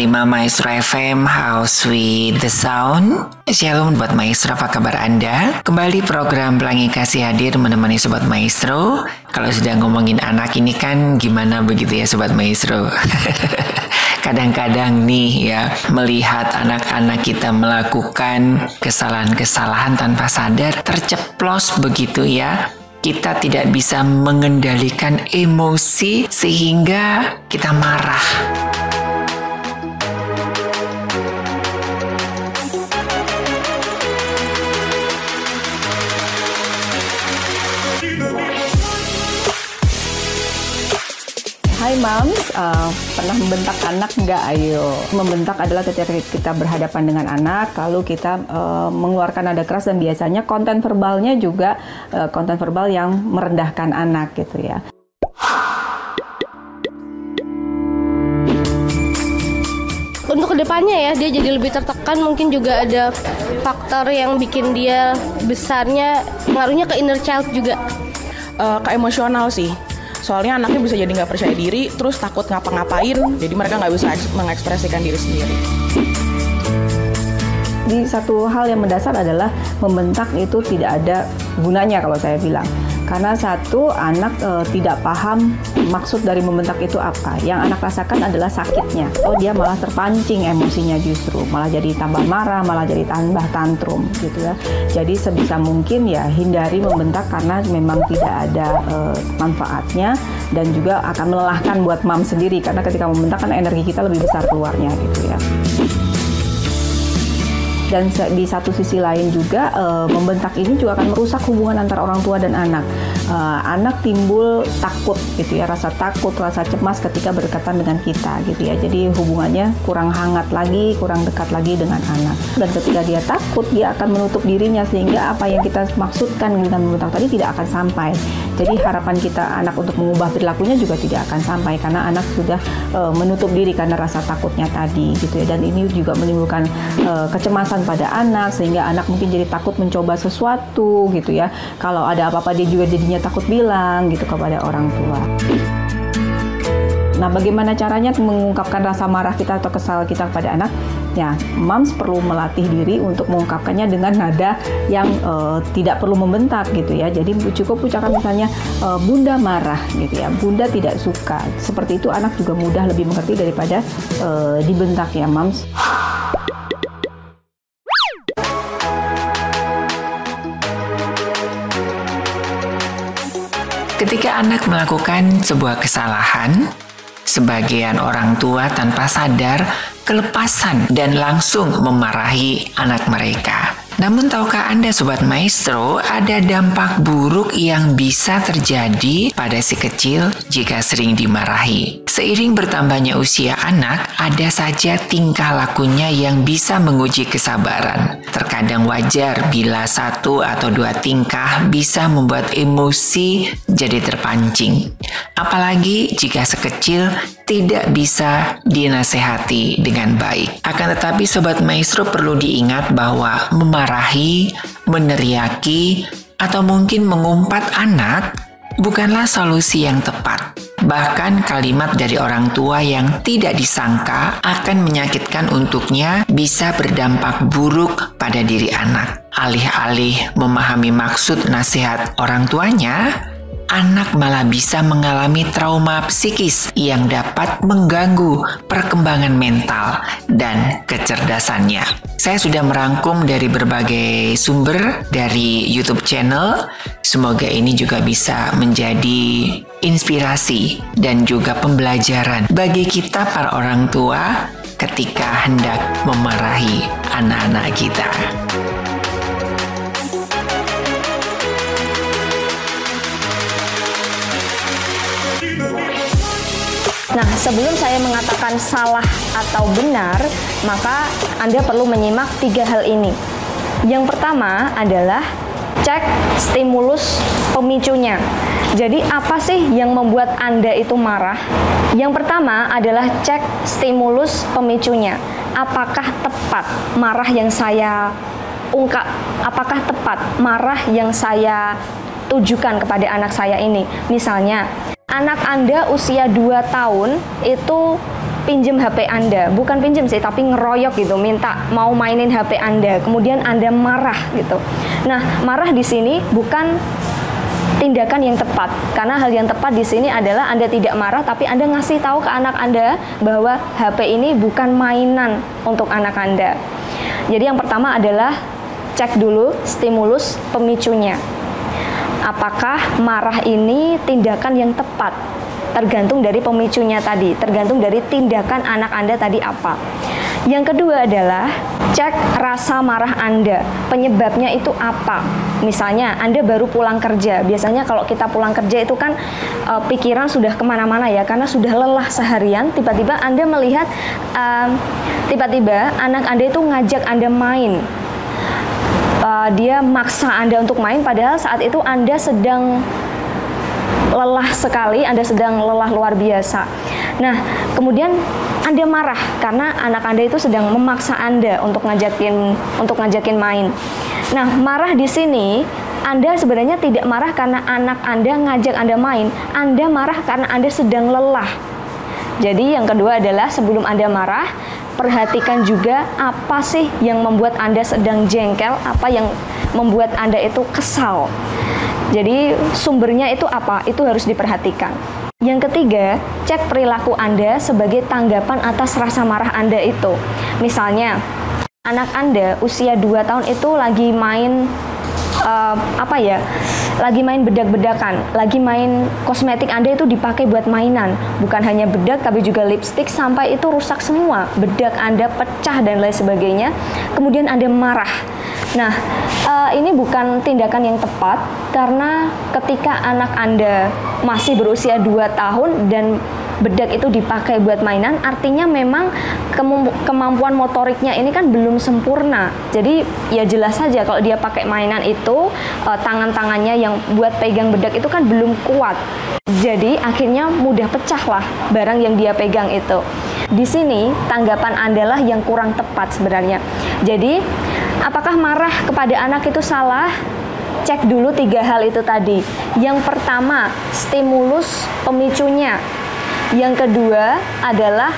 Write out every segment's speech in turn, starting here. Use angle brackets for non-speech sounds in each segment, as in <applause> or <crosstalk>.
92,5 Maestro FM House with the Sound Shalom buat Maestro, apa kabar Anda? Kembali program Pelangi Kasih hadir menemani Sobat Maestro Kalau sudah ngomongin anak ini kan gimana begitu ya Sobat Maestro? <laughs> Kadang-kadang nih ya melihat anak-anak kita melakukan kesalahan-kesalahan tanpa sadar terceplos begitu ya kita tidak bisa mengendalikan emosi sehingga kita marah. Moms, uh, pernah membentak anak nggak? Ayo, membentak adalah ketika kita berhadapan dengan anak, lalu kita uh, mengeluarkan nada keras dan biasanya konten verbalnya juga uh, konten verbal yang merendahkan anak gitu ya. Untuk ke depannya ya, dia jadi lebih tertekan. Mungkin juga ada faktor yang bikin dia besarnya, pengaruhnya ke inner child juga. Uh, ke emosional sih soalnya anaknya bisa jadi nggak percaya diri terus takut ngapa-ngapain. Jadi mereka nggak bisa mengekspresikan diri sendiri. Di satu hal yang mendasar adalah membentak itu tidak ada gunanya kalau saya bilang karena satu anak e, tidak paham maksud dari membentak itu apa. Yang anak rasakan adalah sakitnya. Oh dia malah terpancing emosinya justru, malah jadi tambah marah, malah jadi tambah tantrum gitu ya. Jadi sebisa mungkin ya hindari membentak karena memang tidak ada e, manfaatnya dan juga akan melelahkan buat mam sendiri karena ketika membentak kan energi kita lebih besar keluarnya gitu ya dan di satu sisi lain juga uh, membentak ini juga akan merusak hubungan antara orang tua dan anak. Uh, anak timbul takut gitu ya, rasa takut, rasa cemas ketika berdekatan dengan kita gitu ya. Jadi hubungannya kurang hangat lagi, kurang dekat lagi dengan anak. Dan ketika dia takut, dia akan menutup dirinya sehingga apa yang kita maksudkan dengan membentak tadi tidak akan sampai. Jadi harapan kita anak untuk mengubah perilakunya juga tidak akan sampai karena anak sudah uh, menutup diri karena rasa takutnya tadi gitu ya. Dan ini juga menimbulkan uh, kecemasan pada anak sehingga anak mungkin jadi takut mencoba sesuatu gitu ya. Kalau ada apa-apa dia juga jadinya takut bilang gitu kepada orang tua. Nah, bagaimana caranya mengungkapkan rasa marah kita atau kesal kita kepada anak? Ya, moms perlu melatih diri untuk mengungkapkannya dengan nada yang uh, tidak perlu membentak gitu ya. Jadi cukup ucapkan misalnya uh, bunda marah gitu ya, bunda tidak suka. Seperti itu anak juga mudah lebih mengerti daripada uh, dibentak ya, moms. Ketika anak melakukan sebuah kesalahan, sebagian orang tua tanpa sadar kelepasan dan langsung memarahi anak mereka. Namun tahukah Anda Sobat Maestro, ada dampak buruk yang bisa terjadi pada si kecil jika sering dimarahi. Seiring bertambahnya usia anak, ada saja tingkah lakunya yang bisa menguji kesabaran. Terkadang wajar bila satu atau dua tingkah bisa membuat emosi jadi terpancing. Apalagi jika sekecil tidak bisa dinasehati dengan baik. Akan tetapi Sobat Maestro perlu diingat bahwa memarahi, meneriaki, atau mungkin mengumpat anak bukanlah solusi yang tepat. Bahkan kalimat dari orang tua yang tidak disangka akan menyakitkan untuknya bisa berdampak buruk pada diri anak. Alih-alih memahami maksud nasihat orang tuanya, anak malah bisa mengalami trauma psikis yang dapat mengganggu perkembangan mental dan kecerdasannya. Saya sudah merangkum dari berbagai sumber dari YouTube channel. Semoga ini juga bisa menjadi inspirasi dan juga pembelajaran bagi kita para orang tua ketika hendak memarahi anak-anak kita. Nah, sebelum saya mengatakan salah atau benar, maka Anda perlu menyimak tiga hal ini. Yang pertama adalah cek stimulus pemicunya. Jadi apa sih yang membuat Anda itu marah? Yang pertama adalah cek stimulus pemicunya. Apakah tepat marah yang saya ungkap? Apakah tepat marah yang saya tujukan kepada anak saya ini? Misalnya, anak Anda usia 2 tahun itu pinjem HP Anda, bukan pinjem sih, tapi ngeroyok gitu, minta mau mainin HP Anda, kemudian Anda marah gitu. Nah, marah di sini bukan tindakan yang tepat karena hal yang tepat di sini adalah Anda tidak marah tapi Anda ngasih tahu ke anak Anda bahwa HP ini bukan mainan untuk anak Anda. Jadi yang pertama adalah cek dulu stimulus pemicunya. Apakah marah ini tindakan yang tepat? Tergantung dari pemicunya tadi, tergantung dari tindakan anak Anda tadi apa. Yang kedua adalah cek rasa marah Anda. Penyebabnya itu apa? Misalnya Anda baru pulang kerja. Biasanya kalau kita pulang kerja itu kan e, pikiran sudah ke mana-mana ya, karena sudah lelah seharian. Tiba-tiba Anda melihat tiba-tiba anak Anda itu ngajak Anda main. Uh, dia maksa Anda untuk main, padahal saat itu Anda sedang lelah sekali, Anda sedang lelah luar biasa. Nah, kemudian anda marah karena anak Anda itu sedang memaksa Anda untuk ngajakin untuk ngajakin main. Nah, marah di sini anda sebenarnya tidak marah karena anak Anda ngajak Anda main. Anda marah karena Anda sedang lelah. Jadi yang kedua adalah sebelum Anda marah, perhatikan juga apa sih yang membuat Anda sedang jengkel, apa yang membuat Anda itu kesal. Jadi sumbernya itu apa? Itu harus diperhatikan. Yang ketiga, cek perilaku Anda sebagai tanggapan atas rasa marah Anda itu. Misalnya, anak Anda usia 2 tahun itu lagi main uh, apa ya? Lagi main bedak-bedakan, lagi main kosmetik Anda itu dipakai buat mainan, bukan hanya bedak tapi juga lipstick sampai itu rusak semua. Bedak Anda pecah dan lain sebagainya. Kemudian Anda marah. Nah, uh, ini bukan tindakan yang tepat karena ketika anak Anda masih berusia 2 tahun dan bedak itu dipakai buat mainan artinya memang kemampuan motoriknya ini kan belum sempurna. Jadi ya jelas saja kalau dia pakai mainan itu uh, tangan-tangannya yang buat pegang bedak itu kan belum kuat. Jadi akhirnya mudah pecah lah barang yang dia pegang itu. Di sini tanggapan anda lah yang kurang tepat sebenarnya. Jadi apakah marah kepada anak itu salah? Cek dulu tiga hal itu tadi. Yang pertama, stimulus pemicunya. Yang kedua adalah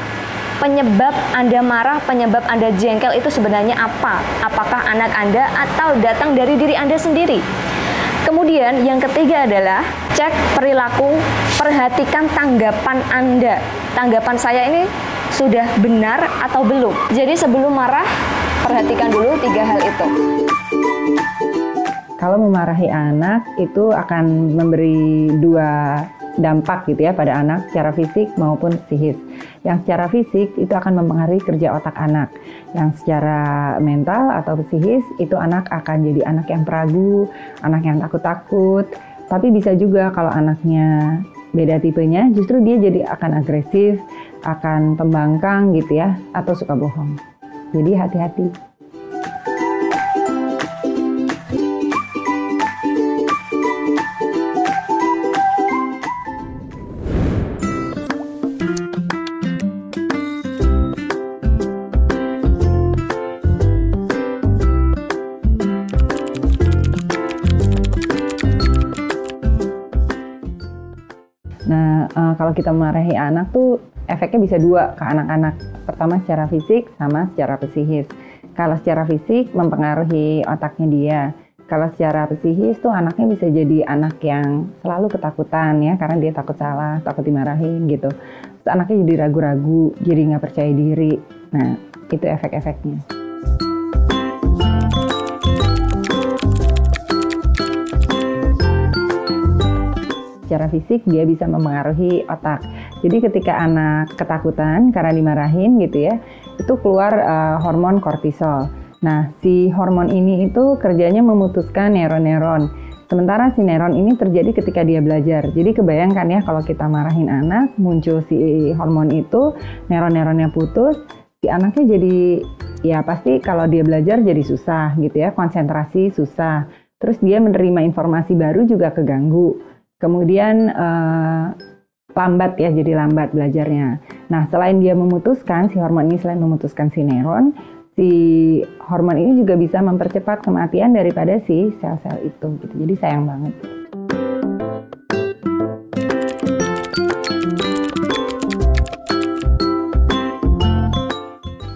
penyebab Anda marah, penyebab Anda jengkel itu sebenarnya apa? Apakah anak Anda atau datang dari diri Anda sendiri? Kemudian yang ketiga adalah cek perilaku, perhatikan tanggapan Anda. Tanggapan saya ini sudah benar atau belum? Jadi sebelum marah, perhatikan dulu tiga hal itu kalau memarahi anak itu akan memberi dua dampak gitu ya pada anak secara fisik maupun psikis. Yang secara fisik itu akan mempengaruhi kerja otak anak. Yang secara mental atau psikis itu anak akan jadi anak yang peragu, anak yang takut-takut. Tapi bisa juga kalau anaknya beda tipenya justru dia jadi akan agresif, akan pembangkang gitu ya atau suka bohong. Jadi hati-hati. Kalau kita marahi anak tuh efeknya bisa dua ke anak-anak. Pertama secara fisik sama secara psikis. Kalau secara fisik mempengaruhi otaknya dia. Kalau secara psikis tuh anaknya bisa jadi anak yang selalu ketakutan ya karena dia takut salah, takut dimarahin gitu. Anaknya jadi ragu-ragu, jadi nggak percaya diri. Nah itu efek-efeknya. Secara fisik dia bisa mempengaruhi otak. Jadi ketika anak ketakutan karena dimarahin gitu ya, itu keluar uh, hormon kortisol. Nah, si hormon ini itu kerjanya memutuskan neuron-neuron. Sementara si neuron ini terjadi ketika dia belajar. Jadi kebayangkan ya kalau kita marahin anak, muncul si hormon itu, neuron-neuronnya putus, si anaknya jadi ya pasti kalau dia belajar jadi susah gitu ya, konsentrasi susah. Terus dia menerima informasi baru juga keganggu. Kemudian uh, lambat ya, jadi lambat belajarnya. Nah, selain dia memutuskan si hormon ini selain memutuskan si neuron, si hormon ini juga bisa mempercepat kematian daripada si sel-sel itu gitu. Jadi sayang banget.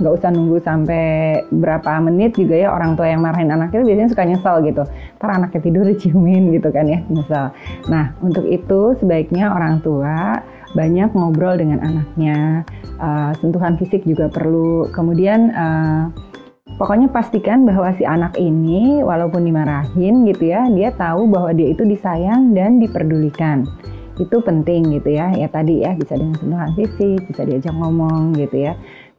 Nggak usah nunggu sampai berapa menit juga ya orang tua yang marahin anaknya biasanya suka nyesel gitu. Ntar anaknya tidur diciumin gitu kan ya, nyesel. Nah untuk itu sebaiknya orang tua banyak ngobrol dengan anaknya, uh, sentuhan fisik juga perlu. Kemudian uh, pokoknya pastikan bahwa si anak ini walaupun dimarahin gitu ya, dia tahu bahwa dia itu disayang dan diperdulikan itu penting gitu ya ya tadi ya bisa dengan sentuhan fisik bisa diajak ngomong gitu ya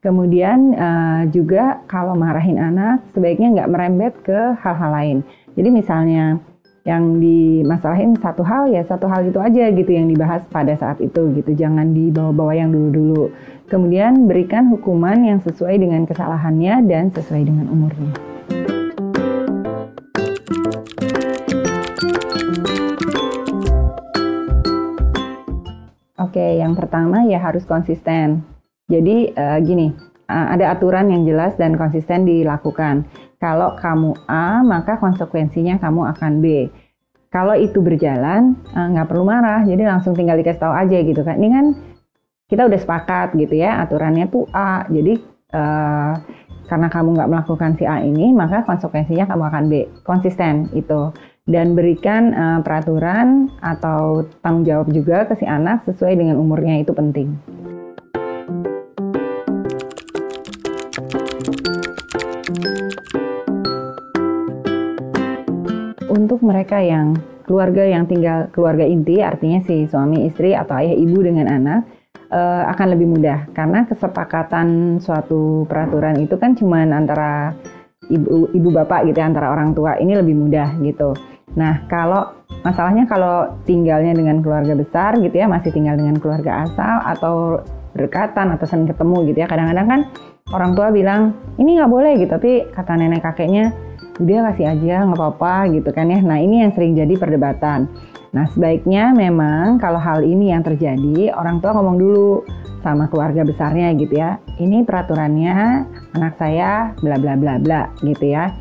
kemudian uh, juga kalau marahin anak sebaiknya nggak merembet ke hal-hal lain. Jadi misalnya yang dimasalahin satu hal ya satu hal itu aja gitu yang dibahas pada saat itu gitu. Jangan dibawa-bawa yang dulu-dulu. Kemudian berikan hukuman yang sesuai dengan kesalahannya dan sesuai dengan umurnya. Oke, yang pertama ya harus konsisten. Jadi uh, gini, uh, ada aturan yang jelas dan konsisten dilakukan. Kalau kamu A, maka konsekuensinya kamu akan B. Kalau itu berjalan, uh, nggak perlu marah, jadi langsung tinggal dikasih tahu aja gitu kan. Ini kan kita udah sepakat gitu ya, aturannya tuh A. Jadi uh, karena kamu nggak melakukan si A ini, maka konsekuensinya kamu akan B. Konsisten itu dan berikan uh, peraturan atau tanggung jawab juga ke si anak sesuai dengan umurnya itu penting. Mereka yang keluarga yang tinggal keluarga inti, artinya si suami istri atau ayah ibu dengan anak, uh, akan lebih mudah karena kesepakatan suatu peraturan itu kan cuma antara ibu ibu bapak gitu ya, antara orang tua ini lebih mudah gitu. Nah, kalau masalahnya kalau tinggalnya dengan keluarga besar gitu ya, masih tinggal dengan keluarga asal atau berdekatan atau sering ketemu gitu ya. Kadang-kadang kan orang tua bilang ini nggak boleh gitu, tapi kata nenek kakeknya udah kasih aja nggak apa-apa gitu kan ya. Nah ini yang sering jadi perdebatan. Nah sebaiknya memang kalau hal ini yang terjadi orang tua ngomong dulu sama keluarga besarnya gitu ya. Ini peraturannya anak saya bla bla bla bla gitu ya.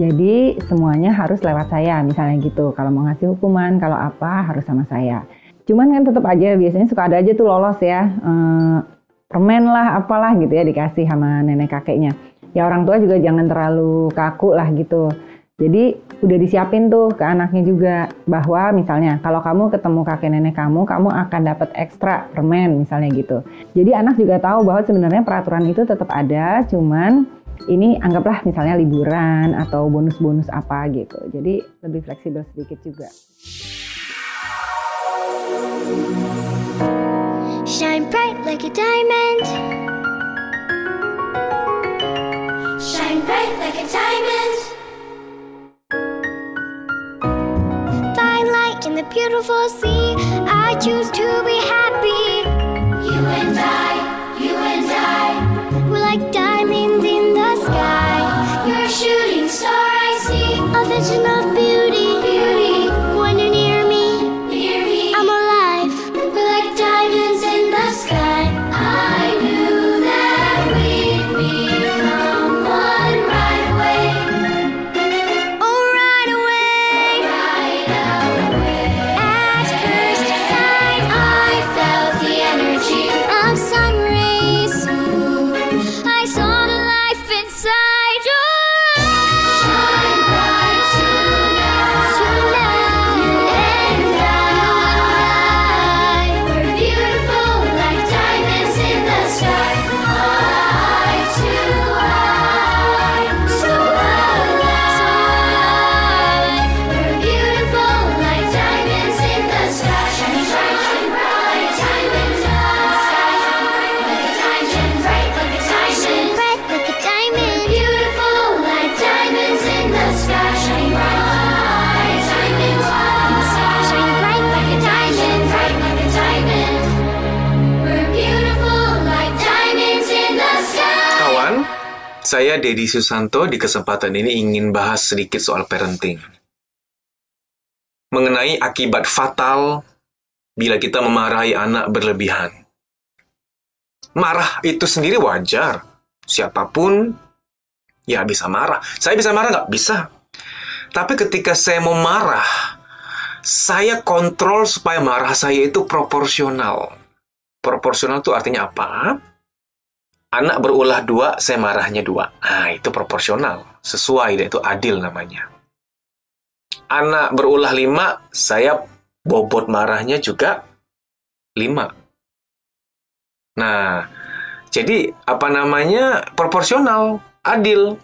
Jadi semuanya harus lewat saya misalnya gitu. Kalau mau ngasih hukuman, kalau apa harus sama saya. Cuman kan tetap aja biasanya suka ada aja tuh lolos ya. Eh, permen lah apalah gitu ya dikasih sama nenek kakeknya. Ya orang tua juga jangan terlalu kaku lah gitu. Jadi udah disiapin tuh ke anaknya juga bahwa misalnya kalau kamu ketemu kakek nenek kamu, kamu akan dapat ekstra permen misalnya gitu. Jadi anak juga tahu bahwa sebenarnya peraturan itu tetap ada, cuman ini anggaplah misalnya liburan atau bonus-bonus apa gitu. Jadi lebih fleksibel sedikit juga. Shine bright like a diamond. Shine bright like a diamond. Light in the beautiful sea. I choose to be happy. You and I, Saya Dedi Susanto di kesempatan ini ingin bahas sedikit soal parenting. Mengenai akibat fatal bila kita memarahi anak berlebihan. Marah itu sendiri wajar. Siapa pun ya bisa marah. Saya bisa marah nggak? Bisa. Tapi ketika saya mau marah, saya kontrol supaya marah saya itu proporsional. Proporsional itu artinya apa? Anak berulah dua, saya marahnya dua. Nah, itu proporsional. Sesuai, itu adil namanya. Anak berulah lima, saya bobot marahnya juga lima. Nah, jadi apa namanya proporsional, adil.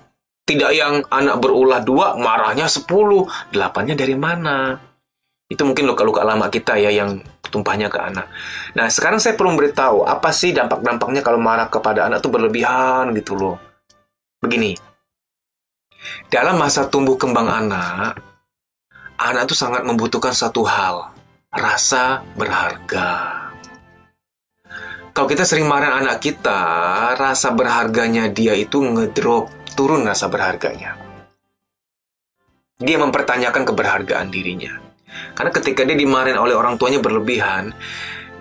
Tidak yang anak berulah dua, marahnya sepuluh. Delapannya dari mana? Itu mungkin luka-luka lama kita ya yang tumpahnya ke anak. Nah, sekarang saya perlu beritahu apa sih dampak-dampaknya kalau marah kepada anak itu berlebihan gitu loh. Begini, dalam masa tumbuh kembang anak, anak itu sangat membutuhkan satu hal, rasa berharga. Kalau kita sering marah anak kita, rasa berharganya dia itu ngedrop, turun rasa berharganya. Dia mempertanyakan keberhargaan dirinya. Karena ketika dia dimarahin oleh orang tuanya berlebihan,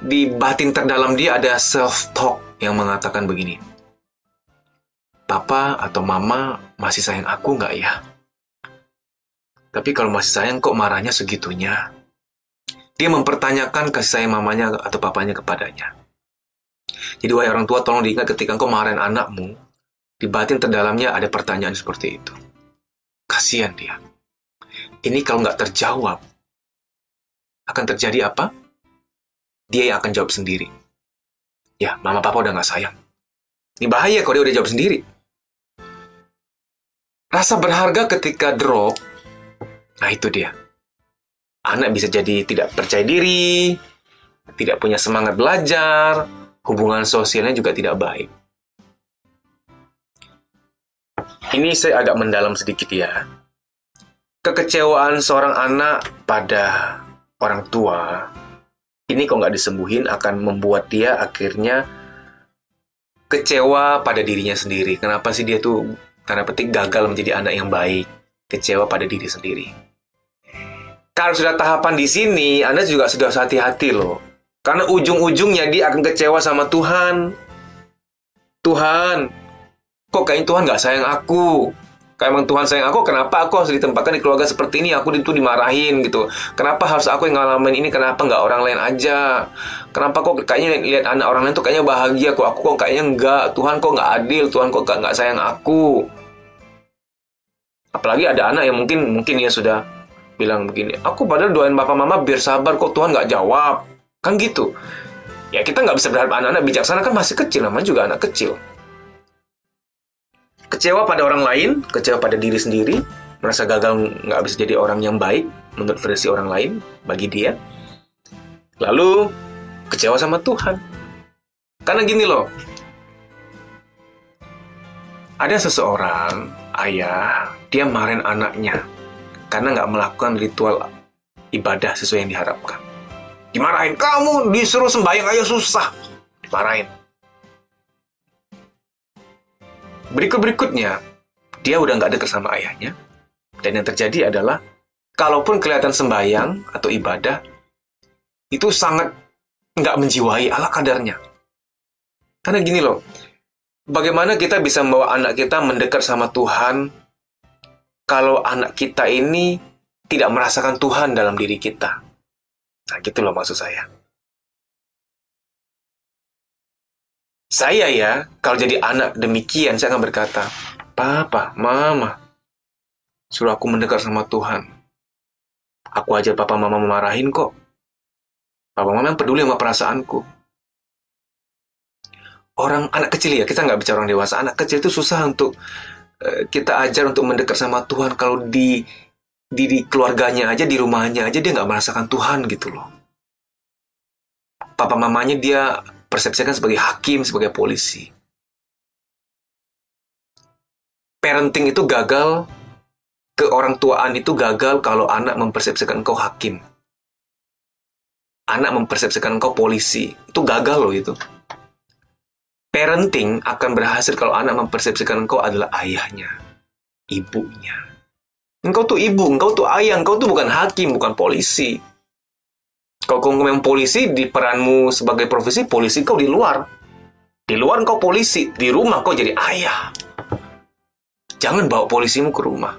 di batin terdalam dia ada self-talk yang mengatakan begini. Papa atau mama masih sayang aku nggak ya? Tapi kalau masih sayang kok marahnya segitunya? Dia mempertanyakan kasih sayang mamanya atau papanya kepadanya. Jadi wahai orang tua tolong diingat ketika engkau marahin anakmu, di batin terdalamnya ada pertanyaan seperti itu. Kasihan dia. Ini kalau nggak terjawab, akan terjadi apa? Dia yang akan jawab sendiri. Ya, mama papa udah nggak sayang. Ini bahaya kalau dia udah jawab sendiri. Rasa berharga ketika drop, nah itu dia. Anak bisa jadi tidak percaya diri, tidak punya semangat belajar, hubungan sosialnya juga tidak baik. Ini saya agak mendalam sedikit ya. Kekecewaan seorang anak pada orang tua ini kok nggak disembuhin akan membuat dia akhirnya kecewa pada dirinya sendiri. Kenapa sih dia tuh tanda petik gagal menjadi anak yang baik, kecewa pada diri sendiri. Kalau sudah tahapan di sini, Anda juga sudah hati-hati loh. Karena ujung-ujungnya dia akan kecewa sama Tuhan. Tuhan, kok kayaknya Tuhan nggak sayang aku? Kayak emang Tuhan sayang aku, kenapa aku harus ditempatkan di keluarga seperti ini? Aku itu dimarahin gitu. Kenapa harus aku yang ngalamin ini? Kenapa nggak orang lain aja? Kenapa kok kayaknya lihat anak orang lain tuh kayaknya bahagia kok aku kok kayaknya enggak? Tuhan kok nggak adil? Tuhan kok nggak sayang aku? Apalagi ada anak yang mungkin mungkin ya sudah bilang begini, aku padahal doain bapak mama biar sabar kok Tuhan nggak jawab. Kan gitu. Ya kita nggak bisa berharap anak-anak bijaksana kan masih kecil, namanya juga anak kecil. Kecewa pada orang lain, kecewa pada diri sendiri, merasa gagal nggak bisa jadi orang yang baik menurut versi orang lain bagi dia. Lalu kecewa sama Tuhan. Karena gini loh, ada seseorang ayah dia marahin anaknya karena nggak melakukan ritual ibadah sesuai yang diharapkan. Dimarahin, kamu disuruh sembahyang aja susah. Dimarahin. Berikut-berikutnya, dia udah nggak dekat sama ayahnya. Dan yang terjadi adalah, kalaupun kelihatan sembahyang atau ibadah, itu sangat nggak menjiwai ala kadarnya. Karena gini loh, bagaimana kita bisa membawa anak kita mendekat sama Tuhan kalau anak kita ini tidak merasakan Tuhan dalam diri kita? Nah, gitu loh maksud saya. Saya ya, kalau jadi anak demikian, saya akan berkata, Papa, Mama, suruh aku mendekat sama Tuhan. Aku aja Papa Mama memarahin kok. Papa Mama yang peduli sama perasaanku. Orang anak kecil ya, kita nggak bicara orang dewasa. Anak kecil itu susah untuk uh, kita ajar untuk mendekat sama Tuhan. Kalau di di, di keluarganya aja, di rumahnya aja dia nggak merasakan Tuhan gitu loh. Papa mamanya dia persepsikan sebagai hakim, sebagai polisi. Parenting itu gagal, ke orang tuaan itu gagal kalau anak mempersepsikan engkau hakim. Anak mempersepsikan engkau polisi. Itu gagal loh itu. Parenting akan berhasil kalau anak mempersepsikan engkau adalah ayahnya, ibunya. Engkau tuh ibu, engkau tuh ayah, engkau tuh bukan hakim, bukan polisi. Kau memang polisi, di peranmu sebagai profesi, polisi kau di luar. Di luar kau polisi, di rumah kau jadi ayah. Jangan bawa polisimu ke rumah.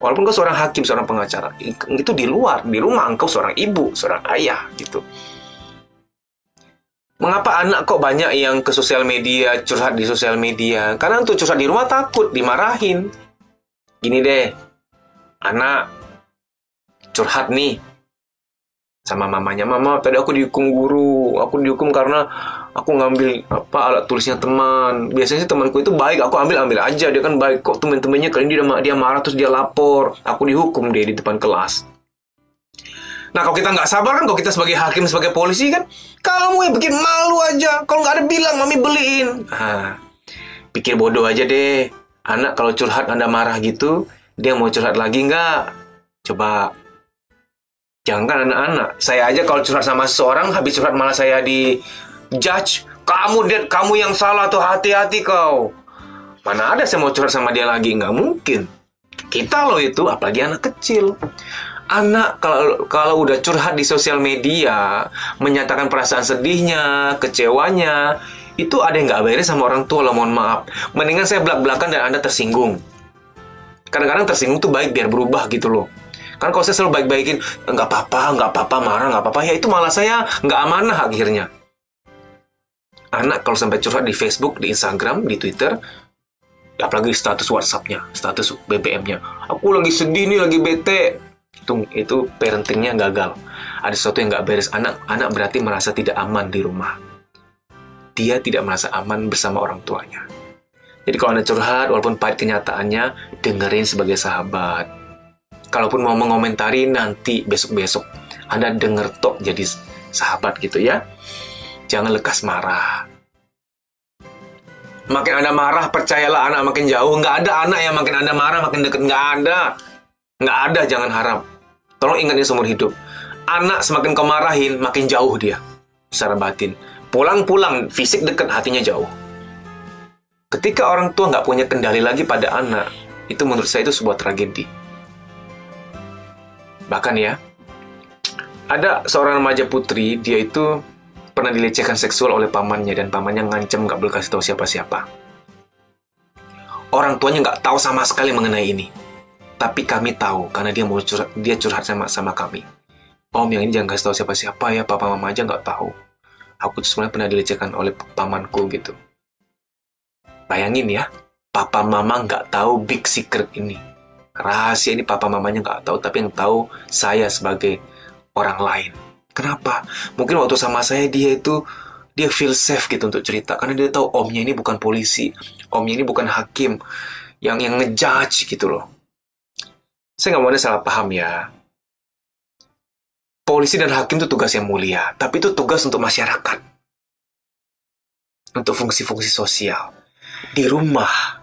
Walaupun kau seorang hakim, seorang pengacara, itu di luar. Di rumah engkau seorang ibu, seorang ayah, gitu. Mengapa anak kok banyak yang ke sosial media, curhat di sosial media? Karena untuk curhat di rumah takut dimarahin. Gini deh, anak curhat nih sama mamanya. Mama, tadi aku dihukum guru. Aku dihukum karena aku ngambil apa alat tulisnya teman. Biasanya temanku itu baik, aku ambil ambil aja. Dia kan baik kok temen-temennya kali ini dia, dia marah terus dia lapor. Aku dihukum deh di depan kelas. Nah kalau kita nggak sabar kan, kalau kita sebagai hakim, sebagai polisi kan, kamu yang bikin malu aja. Kalau nggak ada bilang, mami beliin. Nah, pikir bodoh aja deh. Anak kalau curhat anda marah gitu, dia mau curhat lagi nggak? Coba. Jangan anak-anak. Saya aja kalau curhat sama seseorang, habis curhat malah saya di judge. Kamu dia, kamu yang salah tuh hati-hati kau. Mana ada saya mau curhat sama dia lagi? Nggak mungkin. Kita loh itu, apalagi anak kecil anak kalau kalau udah curhat di sosial media menyatakan perasaan sedihnya kecewanya itu ada yang nggak beres sama orang tua lo mohon maaf mendingan saya belak belakan dan anda tersinggung kadang-kadang tersinggung tuh baik biar berubah gitu loh kan kalau saya selalu baik-baikin nggak apa-apa nggak apa-apa marah nggak apa-apa. Ya itu malah saya nggak amanah akhirnya. Anak kalau sampai curhat di Facebook di Instagram di Twitter apalagi status WhatsAppnya status BBM-nya aku lagi sedih nih lagi bete. Itu itu parentingnya gagal. Ada sesuatu yang nggak beres. Anak anak berarti merasa tidak aman di rumah. Dia tidak merasa aman bersama orang tuanya. Jadi kalau anda curhat walaupun pahit kenyataannya dengerin sebagai sahabat kalaupun mau mengomentari nanti besok besok anda denger tok jadi sahabat gitu ya jangan lekas marah makin anda marah percayalah anak makin jauh nggak ada anak yang makin anda marah makin deket nggak ada nggak ada jangan harap Tolong ingat ini seumur hidup. Anak semakin kau makin jauh dia secara batin. Pulang-pulang, fisik dekat, hatinya jauh. Ketika orang tua nggak punya kendali lagi pada anak, itu menurut saya itu sebuah tragedi. Bahkan ya, ada seorang remaja putri, dia itu pernah dilecehkan seksual oleh pamannya dan pamannya ngancam nggak boleh kasih tahu siapa-siapa. Orang tuanya nggak tahu sama sekali mengenai ini. Tapi kami tahu karena dia mau curhat, dia curhat sama sama kami. Om yang ini jangan kasih tahu siapa-siapa ya, papa mama aja nggak tahu. Aku tuh sebenarnya pernah dilecehkan oleh pamanku gitu. Bayangin ya, papa mama nggak tahu big secret ini. Rahasia ini papa mamanya nggak tahu, tapi yang tahu saya sebagai orang lain. Kenapa? Mungkin waktu sama saya dia itu dia feel safe gitu untuk cerita karena dia tahu omnya ini bukan polisi, omnya ini bukan hakim yang yang ngejudge gitu loh. Saya nggak mau ada salah paham ya. Polisi dan hakim itu tugas yang mulia, tapi itu tugas untuk masyarakat. Untuk fungsi-fungsi sosial. Di rumah,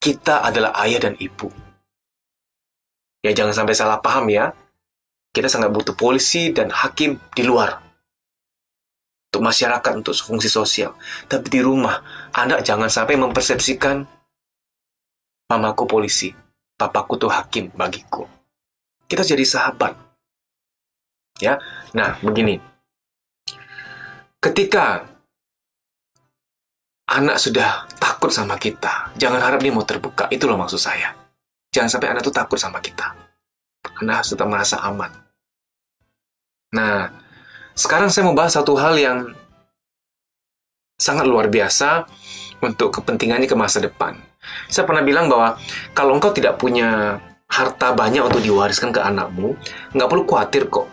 kita adalah ayah dan ibu. Ya jangan sampai salah paham ya. Kita sangat butuh polisi dan hakim di luar. Untuk masyarakat, untuk fungsi sosial. Tapi di rumah, anak jangan sampai mempersepsikan mamaku polisi, papaku tuh hakim bagiku. Kita jadi sahabat. Ya. Nah, begini. Ketika anak sudah takut sama kita, jangan harap dia mau terbuka. Itu loh maksud saya. Jangan sampai anak tuh takut sama kita. Anak sudah merasa aman. Nah, sekarang saya mau bahas satu hal yang sangat luar biasa untuk kepentingannya ke masa depan. Saya pernah bilang bahwa kalau engkau tidak punya harta banyak untuk diwariskan ke anakmu, nggak perlu khawatir kok.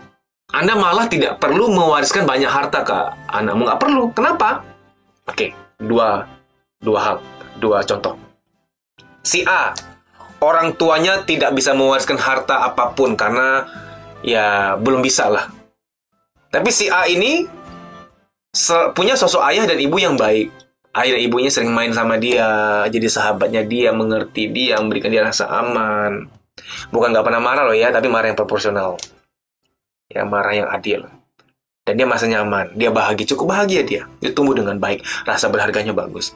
Anda malah tidak perlu mewariskan banyak harta ke anakmu, nggak perlu. Kenapa? Oke, dua, dua hal, dua contoh. Si A, orang tuanya tidak bisa mewariskan harta apa pun karena ya belum bisa lah. Tapi si A ini punya sosok ayah dan ibu yang baik ayah ibunya sering main sama dia, jadi sahabatnya dia, mengerti dia, memberikan dia rasa aman. Bukan nggak pernah marah loh ya, tapi marah yang proporsional. Ya, marah yang adil. Dan dia masa nyaman, dia bahagia, cukup bahagia dia. Dia tumbuh dengan baik, rasa berharganya bagus.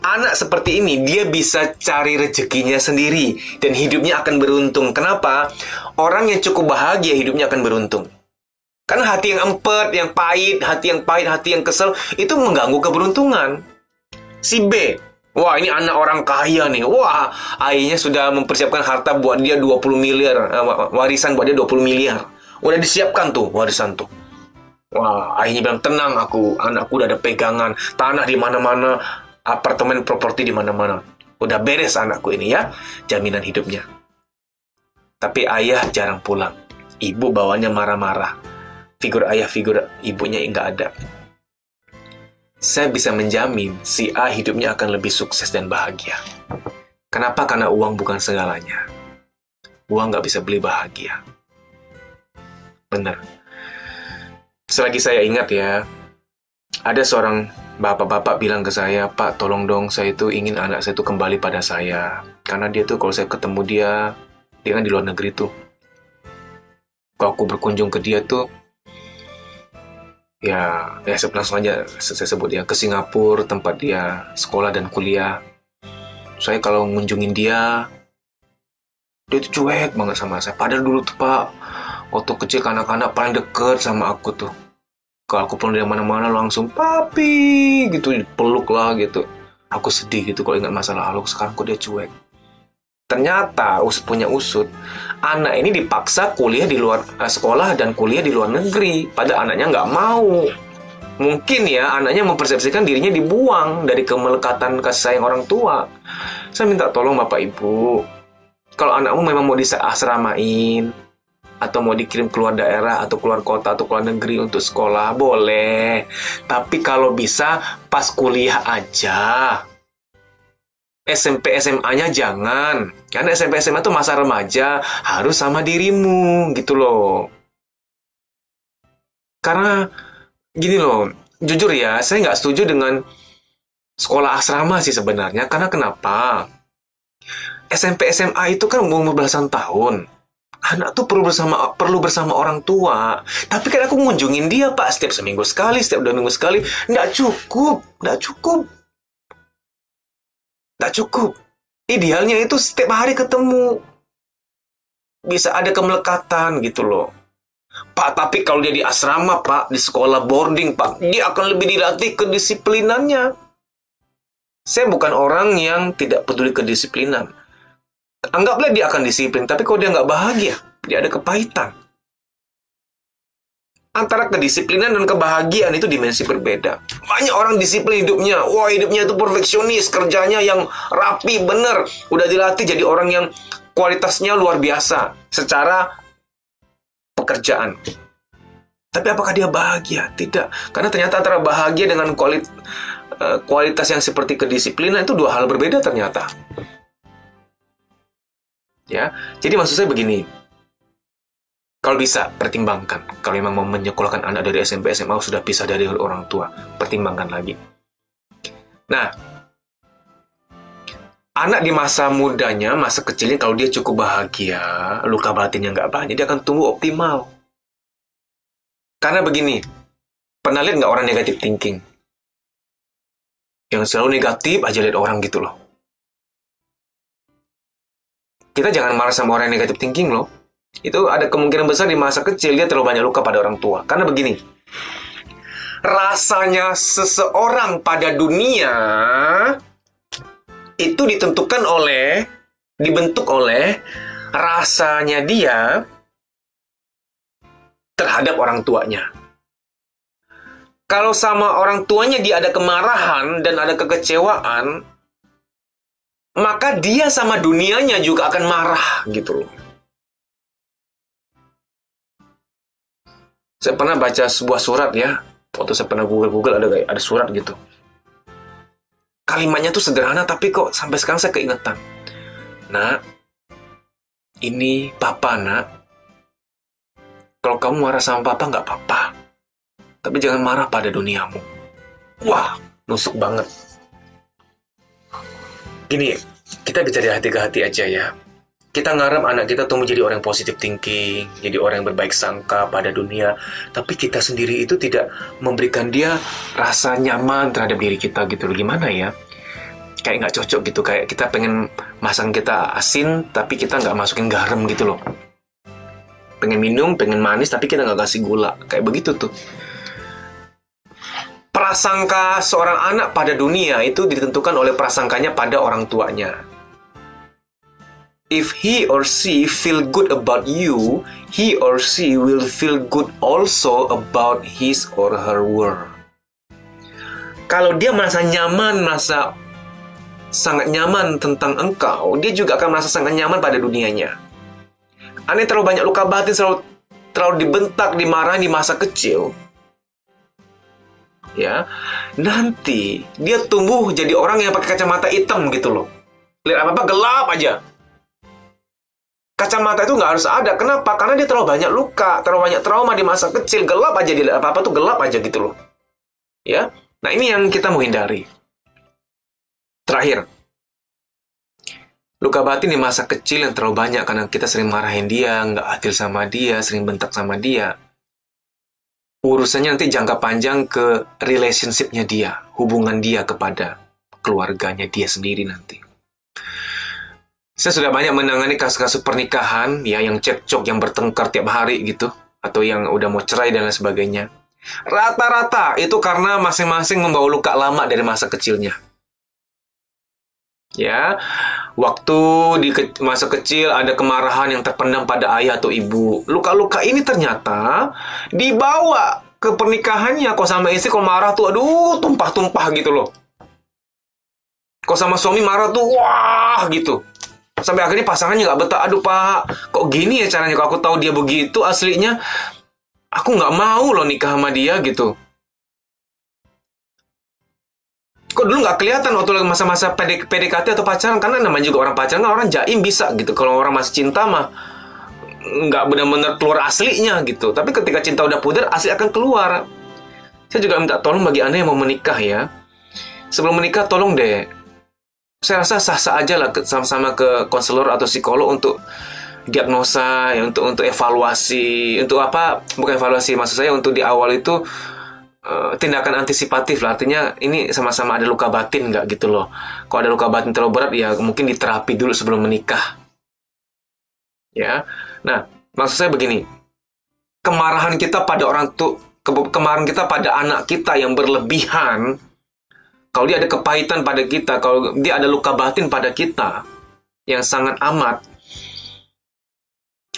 Anak seperti ini, dia bisa cari rezekinya sendiri, dan hidupnya akan beruntung. Kenapa? Orang yang cukup bahagia, hidupnya akan beruntung. Karena hati yang empet, yang pahit, hati yang pahit, hati yang kesel, itu mengganggu keberuntungan. Si B, wah ini anak orang kaya nih. Wah, ayahnya sudah mempersiapkan harta buat dia 20 miliar, uh, warisan buat dia 20 miliar. Udah disiapkan tuh warisan tuh. Wah, ayahnya bilang tenang aku, anakku udah ada pegangan, tanah di mana-mana, apartemen properti di mana-mana. Udah beres anakku ini ya, jaminan hidupnya. Tapi ayah jarang pulang. Ibu bawanya marah-marah. Figur ayah, figur ibunya nggak ada. Saya bisa menjamin si A hidupnya akan lebih sukses dan bahagia. Kenapa? Karena uang bukan segalanya. Uang nggak bisa beli bahagia. Bener. Selagi saya ingat ya, ada seorang bapak-bapak bilang ke saya, Pak tolong dong saya itu ingin anak saya itu kembali pada saya. Karena dia tuh kalau saya ketemu dia, dia kan di luar negeri tuh. Kalau aku berkunjung ke dia tuh, ya, ya saya langsung aja saya sebut ya ke Singapura tempat dia sekolah dan kuliah. Saya kalau ngunjungin dia, dia tuh cuek banget sama saya. Padahal dulu tuh Pak, waktu kecil anak-anak paling deket sama aku tuh kalau aku pulang dari mana-mana langsung papi gitu peluk lah gitu. Aku sedih gitu kalau ingat masa lalu sekarang kok dia cuek. Ternyata usut punya usut anak ini dipaksa kuliah di luar uh, sekolah dan kuliah di luar negeri pada anaknya nggak mau. Mungkin ya anaknya mempersepsikan dirinya dibuang dari kemelekatan kasih sayang orang tua. Saya minta tolong bapak ibu kalau anakmu memang mau disasramain atau mau dikirim keluar daerah atau keluar kota atau keluar negeri untuk sekolah boleh. Tapi kalau bisa pas kuliah aja. SMP SMA-nya jangan. Karena SMP SMA itu masa remaja harus sama dirimu gitu loh. Karena gini loh jujur ya saya nggak setuju dengan sekolah asrama sih sebenarnya. Karena kenapa? SMP SMA itu kan umur belasan tahun anak tuh perlu bersama perlu bersama orang tua. Tapi kan aku ngunjungin dia pak setiap seminggu sekali, setiap dua minggu sekali. Nggak cukup, nggak cukup, nggak cukup. Idealnya itu setiap hari ketemu. Bisa ada kemelekatan gitu loh. Pak, tapi kalau dia di asrama, Pak, di sekolah boarding, Pak, dia akan lebih dilatih kedisiplinannya. Saya bukan orang yang tidak peduli kedisiplinan anggaplah dia akan disiplin, tapi kalau dia nggak bahagia, dia ada kepahitan. Antara kedisiplinan dan kebahagiaan itu dimensi berbeda. Banyak orang disiplin hidupnya. Wah, hidupnya itu perfeksionis, kerjanya yang rapi, bener. Udah dilatih jadi orang yang kualitasnya luar biasa secara pekerjaan. Tapi apakah dia bahagia? Tidak. Karena ternyata antara bahagia dengan kualitas, eh, kualitas yang seperti kedisiplinan itu dua hal berbeda ternyata ya. Jadi maksud saya begini, kalau bisa pertimbangkan. Kalau memang mau menyekolahkan anak dari SMP SMA sudah pisah dari orang tua pertimbangkan lagi. Nah anak di masa mudanya masa kecilnya kalau dia cukup bahagia luka batinnya nggak banyak dia akan tumbuh optimal. Karena begini pernah lihat nggak orang negatif thinking? Yang selalu negatif aja lihat orang gitu loh kita jangan marah sama orang yang negatif thinking loh. Itu ada kemungkinan besar di masa kecil dia terlalu banyak luka pada orang tua. Karena begini, rasanya seseorang pada dunia itu ditentukan oleh, dibentuk oleh rasanya dia terhadap orang tuanya. Kalau sama orang tuanya dia ada kemarahan dan ada kekecewaan, maka dia sama dunianya juga akan marah gitu loh. Saya pernah baca sebuah surat ya, waktu saya pernah google-google ada ada surat gitu. Kalimatnya tuh sederhana tapi kok sampai sekarang saya keingetan. Nak, ini papa nak. Kalau kamu marah sama papa nggak apa-apa. Tapi jangan marah pada duniamu. Wah, nusuk banget gini, kita bicara hati ke hati aja ya. Kita ngarep anak kita tumbuh jadi orang positif thinking, jadi orang yang berbaik sangka pada dunia. Tapi kita sendiri itu tidak memberikan dia rasa nyaman terhadap diri kita gitu loh. Gimana ya? Kayak nggak cocok gitu. Kayak kita pengen masang kita asin, tapi kita nggak masukin garam gitu loh. Pengen minum, pengen manis, tapi kita nggak kasih gula. Kayak begitu tuh prasangka seorang anak pada dunia itu ditentukan oleh prasangkanya pada orang tuanya. if he or she feel good about you, he or she will feel good also about his or her work. Kalau dia merasa nyaman, merasa sangat nyaman tentang engkau, dia juga akan merasa sangat nyaman pada dunianya. Aneh terlalu banyak luka batin, selalu terlalu dibentak, dimarahi di masa kecil, ya. Nanti dia tumbuh jadi orang yang pakai kacamata hitam gitu loh. Lihat apa apa gelap aja. Kacamata itu nggak harus ada. Kenapa? Karena dia terlalu banyak luka terlalu banyak trauma di masa kecil. Gelap aja dia apa apa tuh gelap aja gitu loh. Ya. Nah ini yang kita mau hindari terakhir. Luka batin di masa kecil yang terlalu banyak karena kita sering marahin dia nggak adil sama dia sering bentak sama dia urusannya nanti jangka panjang ke relationshipnya dia, hubungan dia kepada keluarganya dia sendiri nanti. Saya sudah banyak menangani kasus-kasus pernikahan ya yang cekcok, yang bertengkar tiap hari gitu, atau yang udah mau cerai dan lain sebagainya. Rata-rata itu karena masing-masing membawa luka lama dari masa kecilnya. Ya, waktu di ke masa kecil ada kemarahan yang terpendam pada ayah atau ibu. Luka-luka ini ternyata dibawa ke pernikahannya. Kok sama istri kalau marah tuh, aduh, tumpah-tumpah gitu loh. Kok sama suami marah tuh, wah gitu. Sampai akhirnya pasangannya nggak betah. Aduh pak, kok gini ya caranya? Kalau aku tahu dia begitu aslinya, aku nggak mau loh nikah sama dia gitu kok dulu nggak kelihatan waktu lagi masa-masa PDKT atau pacaran? Karena namanya juga orang pacaran kan orang jaim bisa gitu. Kalau orang masih cinta mah nggak benar-benar keluar aslinya gitu. Tapi ketika cinta udah pudar asli akan keluar. Saya juga minta tolong bagi anda yang mau menikah ya. Sebelum menikah tolong deh. Saya rasa sah-sah aja lah sama-sama ke konselor atau psikolog untuk diagnosa ya untuk untuk evaluasi. Untuk apa? Bukan evaluasi maksud saya untuk di awal itu uh, tindakan antisipatif lah. Artinya ini sama-sama ada luka batin nggak gitu loh. Kalau ada luka batin terlalu berat ya mungkin diterapi dulu sebelum menikah. Ya. Nah maksud saya begini. Kemarahan kita pada orang tuh ke kemarahan kita pada anak kita yang berlebihan kalau dia ada kepahitan pada kita kalau dia ada luka batin pada kita yang sangat amat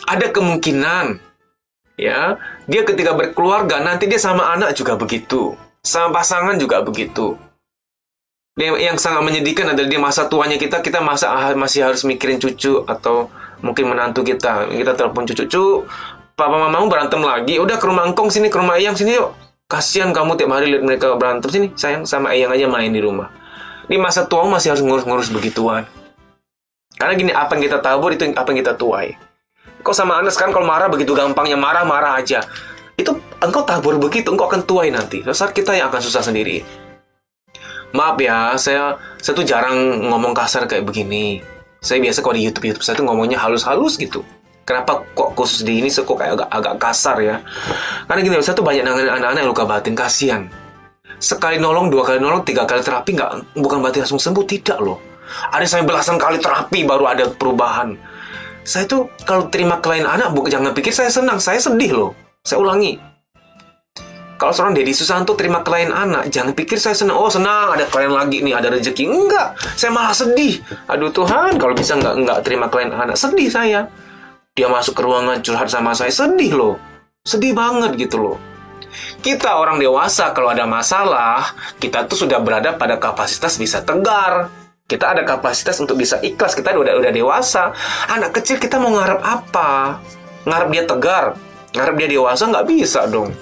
ada kemungkinan ya dia ketika berkeluarga nanti dia sama anak juga begitu. Sama pasangan juga begitu. Yang, sangat menyedihkan adalah di masa tuanya kita kita masa ah, masih harus mikirin cucu atau mungkin menantu kita. Kita telepon cucu cucu papa mamamu berantem lagi? Udah ke rumah engkong sini ke rumah eyang sini yuk. Kasihan kamu tiap hari lihat mereka berantem sini. Sayang sama eyang aja main di rumah. Di masa tua masih harus ngurus-ngurus begituan. Karena gini apa yang kita tabur itu apa yang kita tuai Kok sama anak sekarang kalau marah begitu gampangnya marah-marah aja. Itu engkau tabur begitu, engkau akan tuai nanti. Saat kita yang akan susah sendiri. Maaf ya, saya saya tuh jarang ngomong kasar kayak begini. Saya biasa kalau di YouTube YouTube saya tuh ngomongnya halus-halus gitu. Kenapa kok khusus di ini kok kayak agak, agak kasar ya? Karena gini, saya tuh banyak nanganin anak-anak yang luka batin, kasihan. Sekali nolong, dua kali nolong, tiga kali terapi nggak bukan berarti langsung sembuh, tidak loh. Ada sampai belasan kali terapi baru ada perubahan saya tuh kalau terima klien anak, bukan jangan pikir saya senang, saya sedih loh. Saya ulangi. Kalau seorang Deddy Susanto terima klien anak, jangan pikir saya senang. Oh senang, ada klien lagi nih, ada rezeki. Enggak, saya malah sedih. Aduh Tuhan, kalau bisa nggak nggak terima klien anak, sedih saya. Dia masuk ke ruangan curhat sama saya, sedih loh. Sedih banget gitu loh. Kita orang dewasa kalau ada masalah, kita tuh sudah berada pada kapasitas bisa tegar kita ada kapasitas untuk bisa ikhlas. Kita udah udah dewasa. Anak kecil kita mau ngarep apa? Ngarep dia tegar, ngarep dia dewasa nggak bisa dong.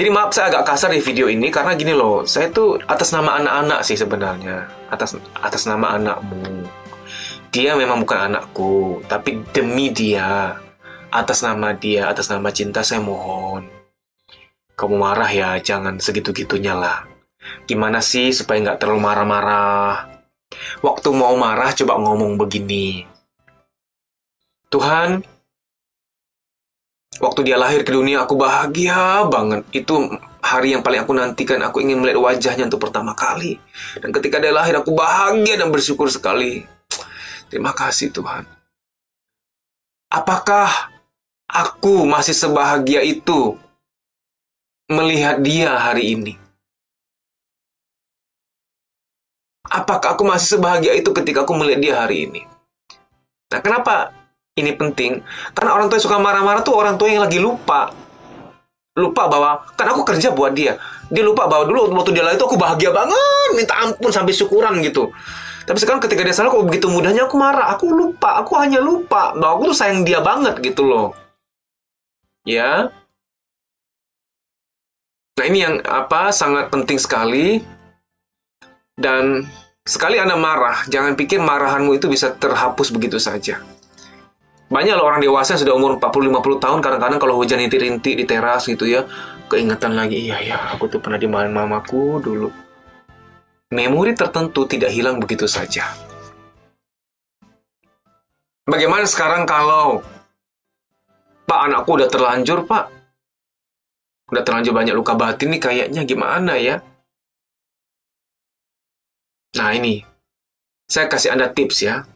Jadi maaf saya agak kasar di video ini karena gini loh, saya tuh atas nama anak-anak sih sebenarnya, atas atas nama anakmu. Dia memang bukan anakku, tapi demi dia, atas nama dia, atas nama cinta saya mohon. Kamu marah ya, jangan segitu-gitunya lah. Gimana sih supaya nggak terlalu marah-marah? Waktu mau marah coba ngomong begini. Tuhan, waktu dia lahir ke dunia aku bahagia banget. Itu hari yang paling aku nantikan. Aku ingin melihat wajahnya untuk pertama kali. Dan ketika dia lahir aku bahagia dan bersyukur sekali. Terima kasih Tuhan. Apakah aku masih sebahagia itu melihat dia hari ini? Apakah aku masih sebahagia itu ketika aku melihat dia hari ini? Nah, kenapa ini penting? Karena orang tua yang suka marah-marah tuh orang tua yang lagi lupa. Lupa bahwa kan aku kerja buat dia. Dia lupa bahwa dulu waktu dia lahir itu aku bahagia banget, minta ampun sampai syukuran gitu. Tapi sekarang ketika dia salah kok begitu mudahnya aku marah, aku lupa, aku hanya lupa bahwa aku tuh sayang dia banget gitu loh. Ya. Nah, ini yang apa sangat penting sekali dan sekali Anda marah, jangan pikir marahanmu itu bisa terhapus begitu saja. Banyak loh orang dewasa yang sudah umur 40-50 tahun kadang-kadang kalau hujan rintik-rintik di teras gitu ya, keingetan lagi, iya ya, aku tuh pernah dimarahin mamaku dulu. Memori tertentu tidak hilang begitu saja. Bagaimana sekarang kalau Pak anakku udah terlanjur pak Udah terlanjur banyak luka batin nih kayaknya gimana ya Nah ini Saya kasih anda tips ya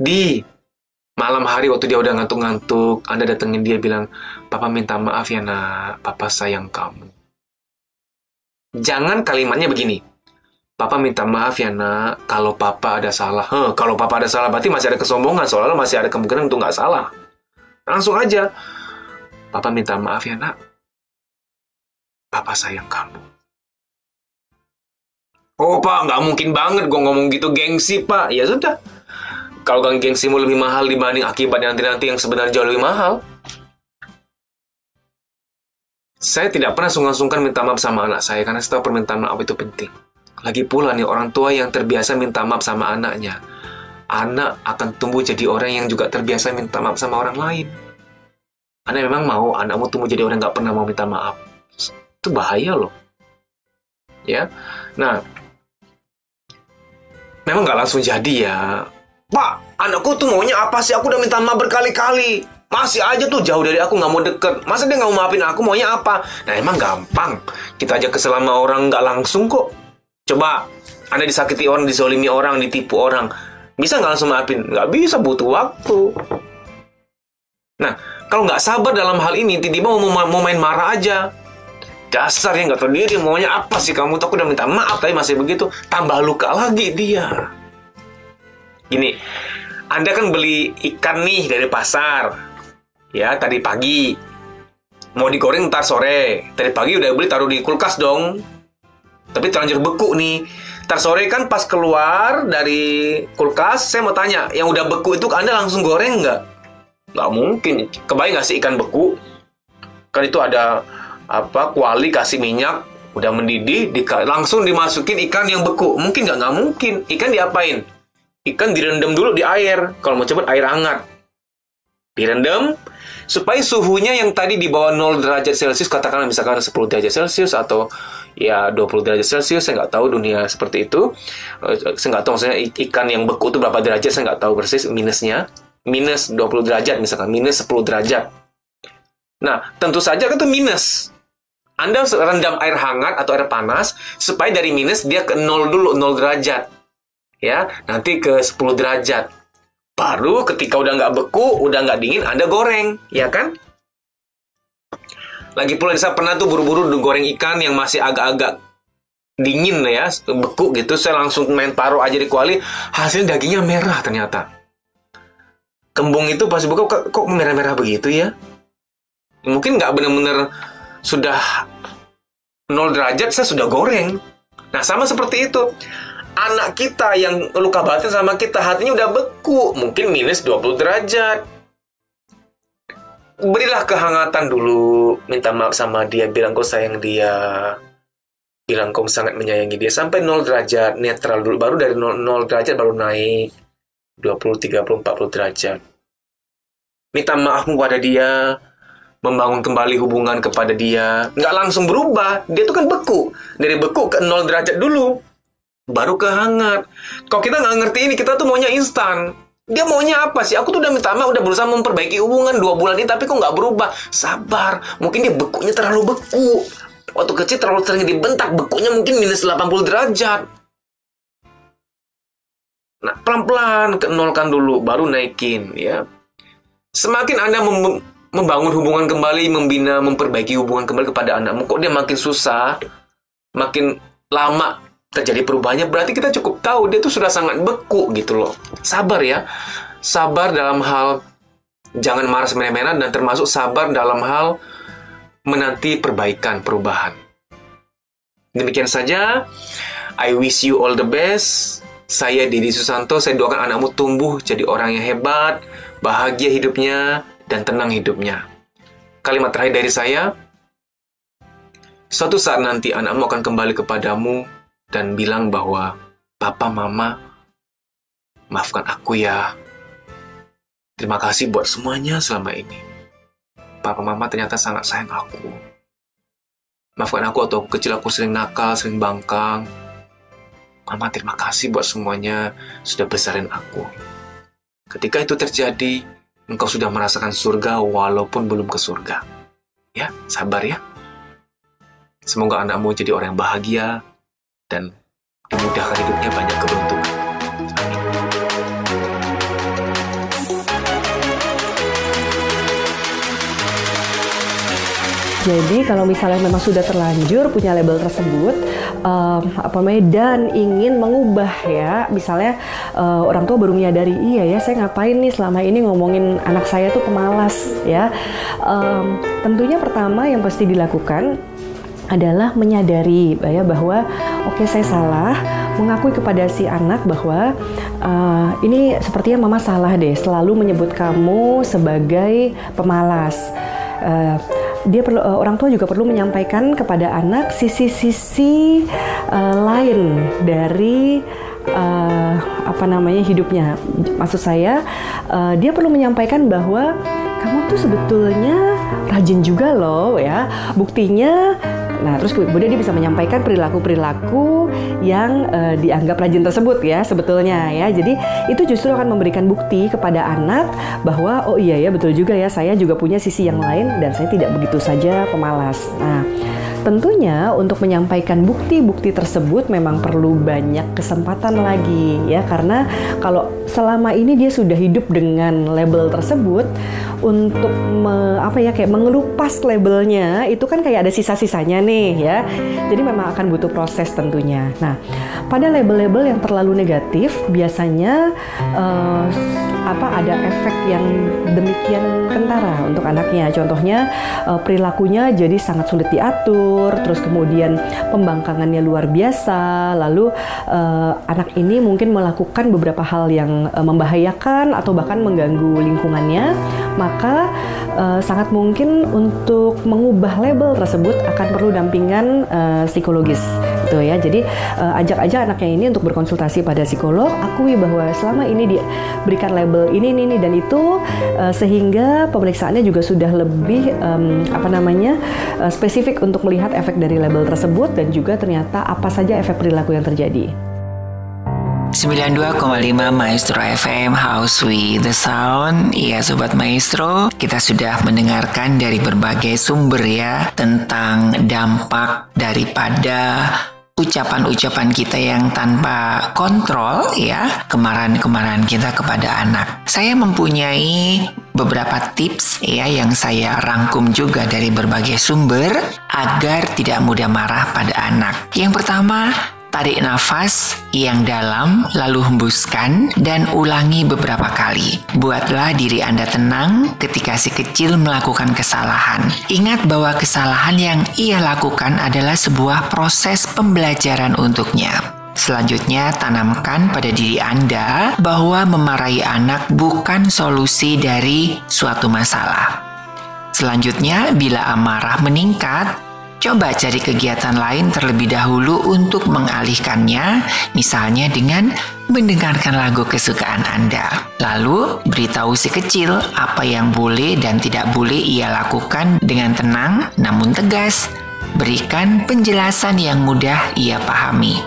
Di Malam hari waktu dia udah ngantuk-ngantuk, Anda datengin dia bilang, Papa minta maaf ya nak, Papa sayang kamu. Jangan kalimatnya begini, Papa minta maaf ya nak, kalau Papa ada salah. Huh, kalau Papa ada salah berarti masih ada kesombongan, soalnya masih ada kemungkinan untuk nggak salah. Langsung aja, Papa minta maaf ya nak, Papa sayang kamu. Oh pak, nggak mungkin banget gue ngomong gitu gengsi pak. Ya sudah, kalau gang gengsimu lebih mahal dibanding akibat nanti-nanti yang sebenarnya jauh lebih mahal. Saya tidak pernah sungkan-sungkan minta maaf sama anak saya karena tahu permintaan maaf itu penting. Lagi pula nih orang tua yang terbiasa minta maaf sama anaknya. Anak akan tumbuh jadi orang yang juga terbiasa minta maaf sama orang lain. Anda memang mau anakmu tumbuh jadi orang yang nggak pernah mau minta maaf. Itu bahaya loh. Ya, nah memang nggak langsung jadi ya Pak, anakku tuh maunya apa sih? Aku udah minta maaf berkali-kali. Masih aja tuh jauh dari aku, nggak mau deket. Masa dia nggak mau maafin aku, maunya apa? Nah emang gampang. Kita aja kesel sama orang nggak langsung kok. Coba, Anda disakiti orang, dizolimi orang, ditipu orang. Bisa nggak langsung maafin? Nggak bisa, butuh waktu. Nah, kalau nggak sabar dalam hal ini, tiba-tiba mau, mau main marah aja. Dasar yang nggak tahu diri, maunya apa sih kamu? Tuh aku udah minta maaf, tapi masih begitu. Tambah luka lagi dia. Gini, Anda kan beli ikan nih dari pasar. Ya, tadi pagi. Mau digoreng ntar sore. Tadi pagi udah beli taruh di kulkas dong. Tapi terlanjur beku nih. Ntar sore kan pas keluar dari kulkas, saya mau tanya, yang udah beku itu Anda langsung goreng nggak? Nggak mungkin. Kebayang nggak sih ikan beku? Kan itu ada apa kuali kasih minyak udah mendidih di, langsung dimasukin ikan yang beku. Mungkin nggak nggak mungkin. Ikan diapain? Ikan direndam dulu di air. Kalau mau cepat air hangat. Direndam supaya suhunya yang tadi di bawah 0 derajat Celcius katakanlah misalkan 10 derajat Celcius atau ya 20 derajat Celcius saya nggak tahu dunia seperti itu. Eh, saya nggak tahu maksudnya ikan yang beku itu berapa derajat saya nggak tahu persis minusnya. Minus 20 derajat misalkan minus 10 derajat. Nah tentu saja itu minus anda rendam air hangat atau air panas supaya dari minus dia ke 0 dulu 0 derajat. Ya nanti ke 10 derajat. Baru ketika udah nggak beku udah nggak dingin anda goreng ya kan? Lagi pula saya pernah tuh buru-buru goreng ikan yang masih agak-agak dingin ya beku gitu saya langsung main paruh aja di kuali hasil dagingnya merah ternyata. Kembung itu pas buka kok, merah-merah begitu ya? Mungkin nggak bener-bener sudah 0 derajat saya sudah goreng. Nah sama seperti itu. Anak kita yang luka batin sama kita hatinya udah beku. Mungkin minus 20 derajat. Berilah kehangatan dulu. Minta maaf sama dia. Bilang kau sayang dia. Bilang kau sangat menyayangi dia. Sampai 0 derajat netral dulu. Baru dari 0, 0 derajat baru naik. 20, 30, 40 derajat. Minta maaf kepada dia membangun kembali hubungan kepada dia nggak langsung berubah dia tuh kan beku dari beku ke 0 derajat dulu baru kehangat. Kalau kita nggak ngerti ini, kita tuh maunya instan. Dia maunya apa sih? Aku tuh udah minta maaf, udah berusaha memperbaiki hubungan dua bulan ini, tapi kok nggak berubah? Sabar, mungkin dia bekunya terlalu beku. Waktu kecil terlalu sering dibentak, bekunya mungkin minus 80 derajat. Nah, pelan-pelan nolkan dulu, baru naikin ya. Semakin Anda membangun hubungan kembali, membina, memperbaiki hubungan kembali kepada anakmu, kok dia makin susah, makin lama terjadi perubahannya berarti kita cukup tahu dia tuh sudah sangat beku gitu loh. Sabar ya. Sabar dalam hal jangan marah semena-mena dan termasuk sabar dalam hal menanti perbaikan, perubahan. Demikian saja. I wish you all the best. Saya Didi Susanto, saya doakan anakmu tumbuh jadi orang yang hebat, bahagia hidupnya, dan tenang hidupnya. Kalimat terakhir dari saya, suatu saat nanti anakmu akan kembali kepadamu dan bilang bahwa, Papa, Mama, maafkan aku ya. Terima kasih buat semuanya selama ini. Papa, Mama ternyata sangat sayang aku. Maafkan aku atau kecil aku sering nakal, sering bangkang, Mama terima kasih buat semuanya sudah besarin aku. Ketika itu terjadi, engkau sudah merasakan surga walaupun belum ke surga. Ya, sabar ya. Semoga anakmu jadi orang yang bahagia dan dimudahkan hidupnya banyak keberuntungan. Jadi kalau misalnya memang sudah terlanjur punya label tersebut, um, apa namanya ingin mengubah ya, misalnya uh, orang tua baru menyadari iya ya saya ngapain nih selama ini ngomongin anak saya tuh pemalas ya. Um, tentunya pertama yang pasti dilakukan adalah menyadari ya bahwa oke okay, saya salah mengakui kepada si anak bahwa uh, ini sepertinya mama salah deh selalu menyebut kamu sebagai pemalas uh, dia perlu uh, orang tua juga perlu menyampaikan kepada anak sisi-sisi uh, lain dari uh, apa namanya hidupnya. Maksud saya uh, dia perlu menyampaikan bahwa kamu tuh sebetulnya rajin juga loh ya. Buktinya Nah, terus kemudian dia bisa menyampaikan perilaku-perilaku yang uh, dianggap rajin tersebut ya sebetulnya ya. Jadi itu justru akan memberikan bukti kepada anak bahwa oh iya ya betul juga ya saya juga punya sisi yang lain dan saya tidak begitu saja pemalas. Nah, Tentunya untuk menyampaikan bukti-bukti tersebut memang perlu banyak kesempatan lagi ya karena kalau selama ini dia sudah hidup dengan label tersebut untuk me, apa ya kayak mengelupas labelnya itu kan kayak ada sisa-sisanya nih ya. Jadi memang akan butuh proses tentunya. Nah, pada label-label yang terlalu negatif biasanya uh, apa ada efek yang demikian kentara untuk anaknya. Contohnya uh, perilakunya jadi sangat sulit diatur, terus kemudian pembangkangannya luar biasa, lalu uh, anak ini mungkin melakukan beberapa hal yang uh, membahayakan atau bahkan mengganggu lingkungannya. Maka uh, sangat mungkin untuk mengubah label tersebut akan perlu dampingan uh, psikologis gitu ya. Jadi uh, ajak aja anaknya ini untuk berkonsultasi pada psikolog, akui bahwa selama ini diberikan label ini ini, ini dan itu uh, sehingga pemeriksaannya juga sudah lebih um, apa namanya uh, spesifik untuk melihat efek dari label tersebut dan juga ternyata apa saja efek perilaku yang terjadi. 92,5 Maestro FM House with the Sound Ya Sobat Maestro Kita sudah mendengarkan dari berbagai sumber ya Tentang dampak daripada ucapan-ucapan kita yang tanpa kontrol ya kemarahan-kemarahan kita kepada anak. Saya mempunyai beberapa tips ya yang saya rangkum juga dari berbagai sumber agar tidak mudah marah pada anak. Yang pertama, Tarik nafas yang dalam, lalu hembuskan dan ulangi beberapa kali. Buatlah diri Anda tenang ketika si kecil melakukan kesalahan. Ingat bahwa kesalahan yang ia lakukan adalah sebuah proses pembelajaran untuknya. Selanjutnya, tanamkan pada diri Anda bahwa memarahi anak bukan solusi dari suatu masalah. Selanjutnya, bila amarah meningkat, Coba cari kegiatan lain terlebih dahulu untuk mengalihkannya, misalnya dengan mendengarkan lagu kesukaan Anda. Lalu, beritahu si kecil apa yang boleh dan tidak boleh ia lakukan dengan tenang namun tegas. Berikan penjelasan yang mudah ia pahami.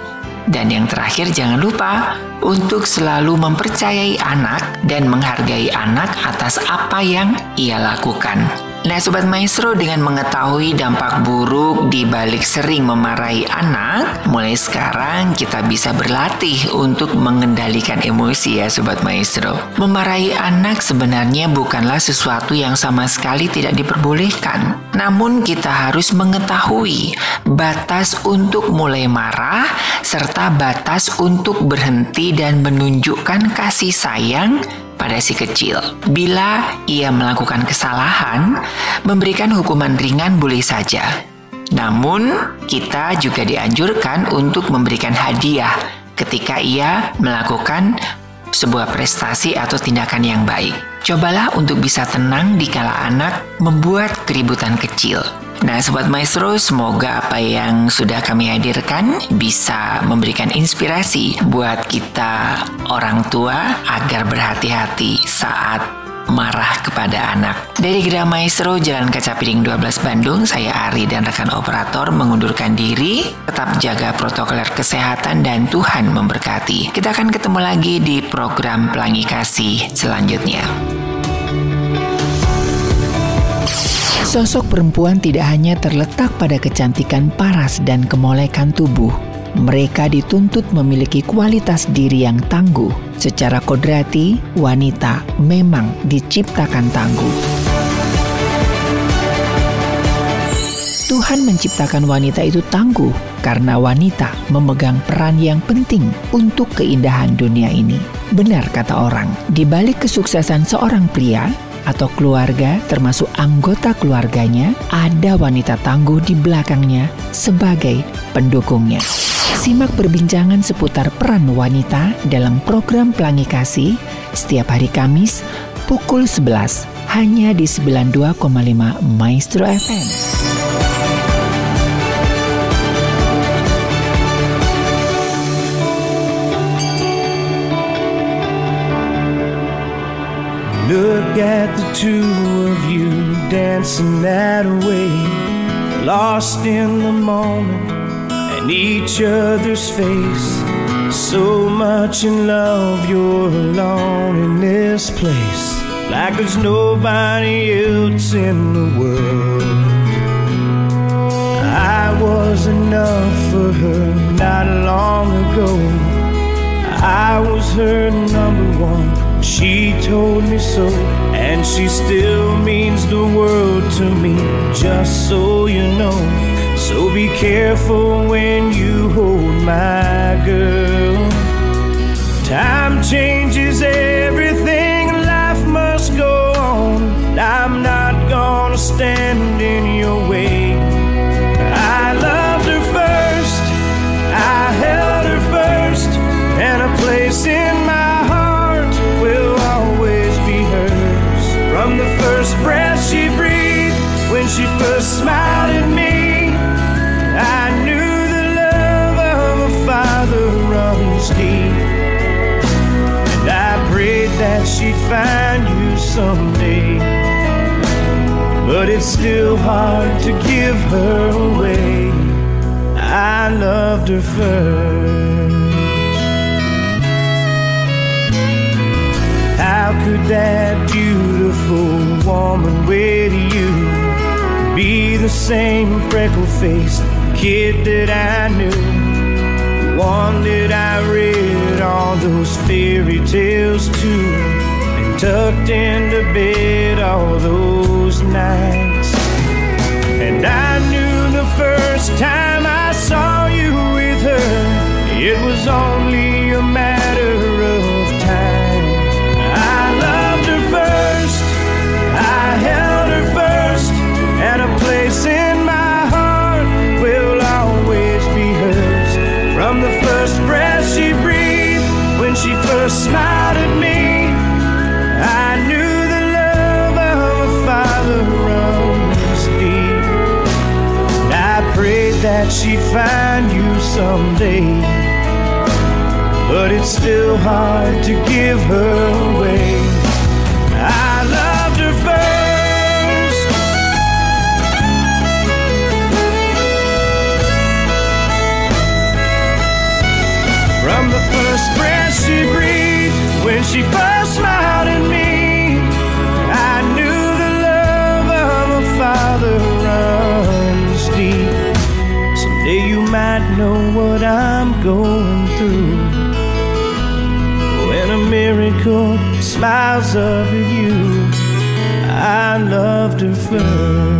Dan yang terakhir jangan lupa untuk selalu mempercayai anak dan menghargai anak atas apa yang ia lakukan. Nah, Sobat Maestro dengan mengetahui dampak buruk di balik sering memarahi anak, mulai sekarang kita bisa berlatih untuk mengendalikan emosi ya Sobat Maestro. Memarahi anak sebenarnya bukanlah sesuatu yang sama sekali tidak diperbolehkan. Namun kita harus mengetahui batas untuk mulai marah serta batas untuk berhenti dan menunjukkan kasih sayang pada si kecil. Bila ia melakukan kesalahan, memberikan hukuman ringan boleh saja. Namun, kita juga dianjurkan untuk memberikan hadiah ketika ia melakukan sebuah prestasi atau tindakan yang baik. Cobalah untuk bisa tenang di kala anak membuat keributan kecil. Nah, Sobat Maestro, semoga apa yang sudah kami hadirkan bisa memberikan inspirasi buat kita orang tua agar berhati-hati saat marah kepada anak. Dari Gerah Maestro Jalan Kaca Piring 12 Bandung, saya Ari dan rekan operator mengundurkan diri. Tetap jaga protokol kesehatan dan Tuhan memberkati. Kita akan ketemu lagi di program Pelangi Kasih selanjutnya. Sosok perempuan tidak hanya terletak pada kecantikan paras dan kemolekan tubuh. Mereka dituntut memiliki kualitas diri yang tangguh. Secara kodrati, wanita memang diciptakan tangguh. Tuhan menciptakan wanita itu tangguh karena wanita memegang peran yang penting untuk keindahan dunia ini. Benar kata orang, di balik kesuksesan seorang pria, atau keluarga, termasuk anggota keluarganya, ada wanita tangguh di belakangnya sebagai pendukungnya. Simak perbincangan seputar peran wanita dalam program Pelangi Kasih setiap hari Kamis pukul 11 hanya di 92,5 Maestro FM. Look at the two of you dancing that way, lost in the moment and each other's face. So much in love, you're alone in this place, like there's nobody else in the world. I was enough for her not long ago. I was her number one. She told me so, and she still means the world to me, just so you know. So be careful when you hold my girl. Time changes everything, life must go on. I'm not gonna stand But it's still hard to give her away. I loved her first. How could that beautiful woman with you be the same freckle faced kid that I knew? One that I read all those fairy tales to tucked into bed all those nights. And I knew the first time find you someday. But it's still hard to give her away. Know what I'm going through. When a miracle smiles at you, I loved her first.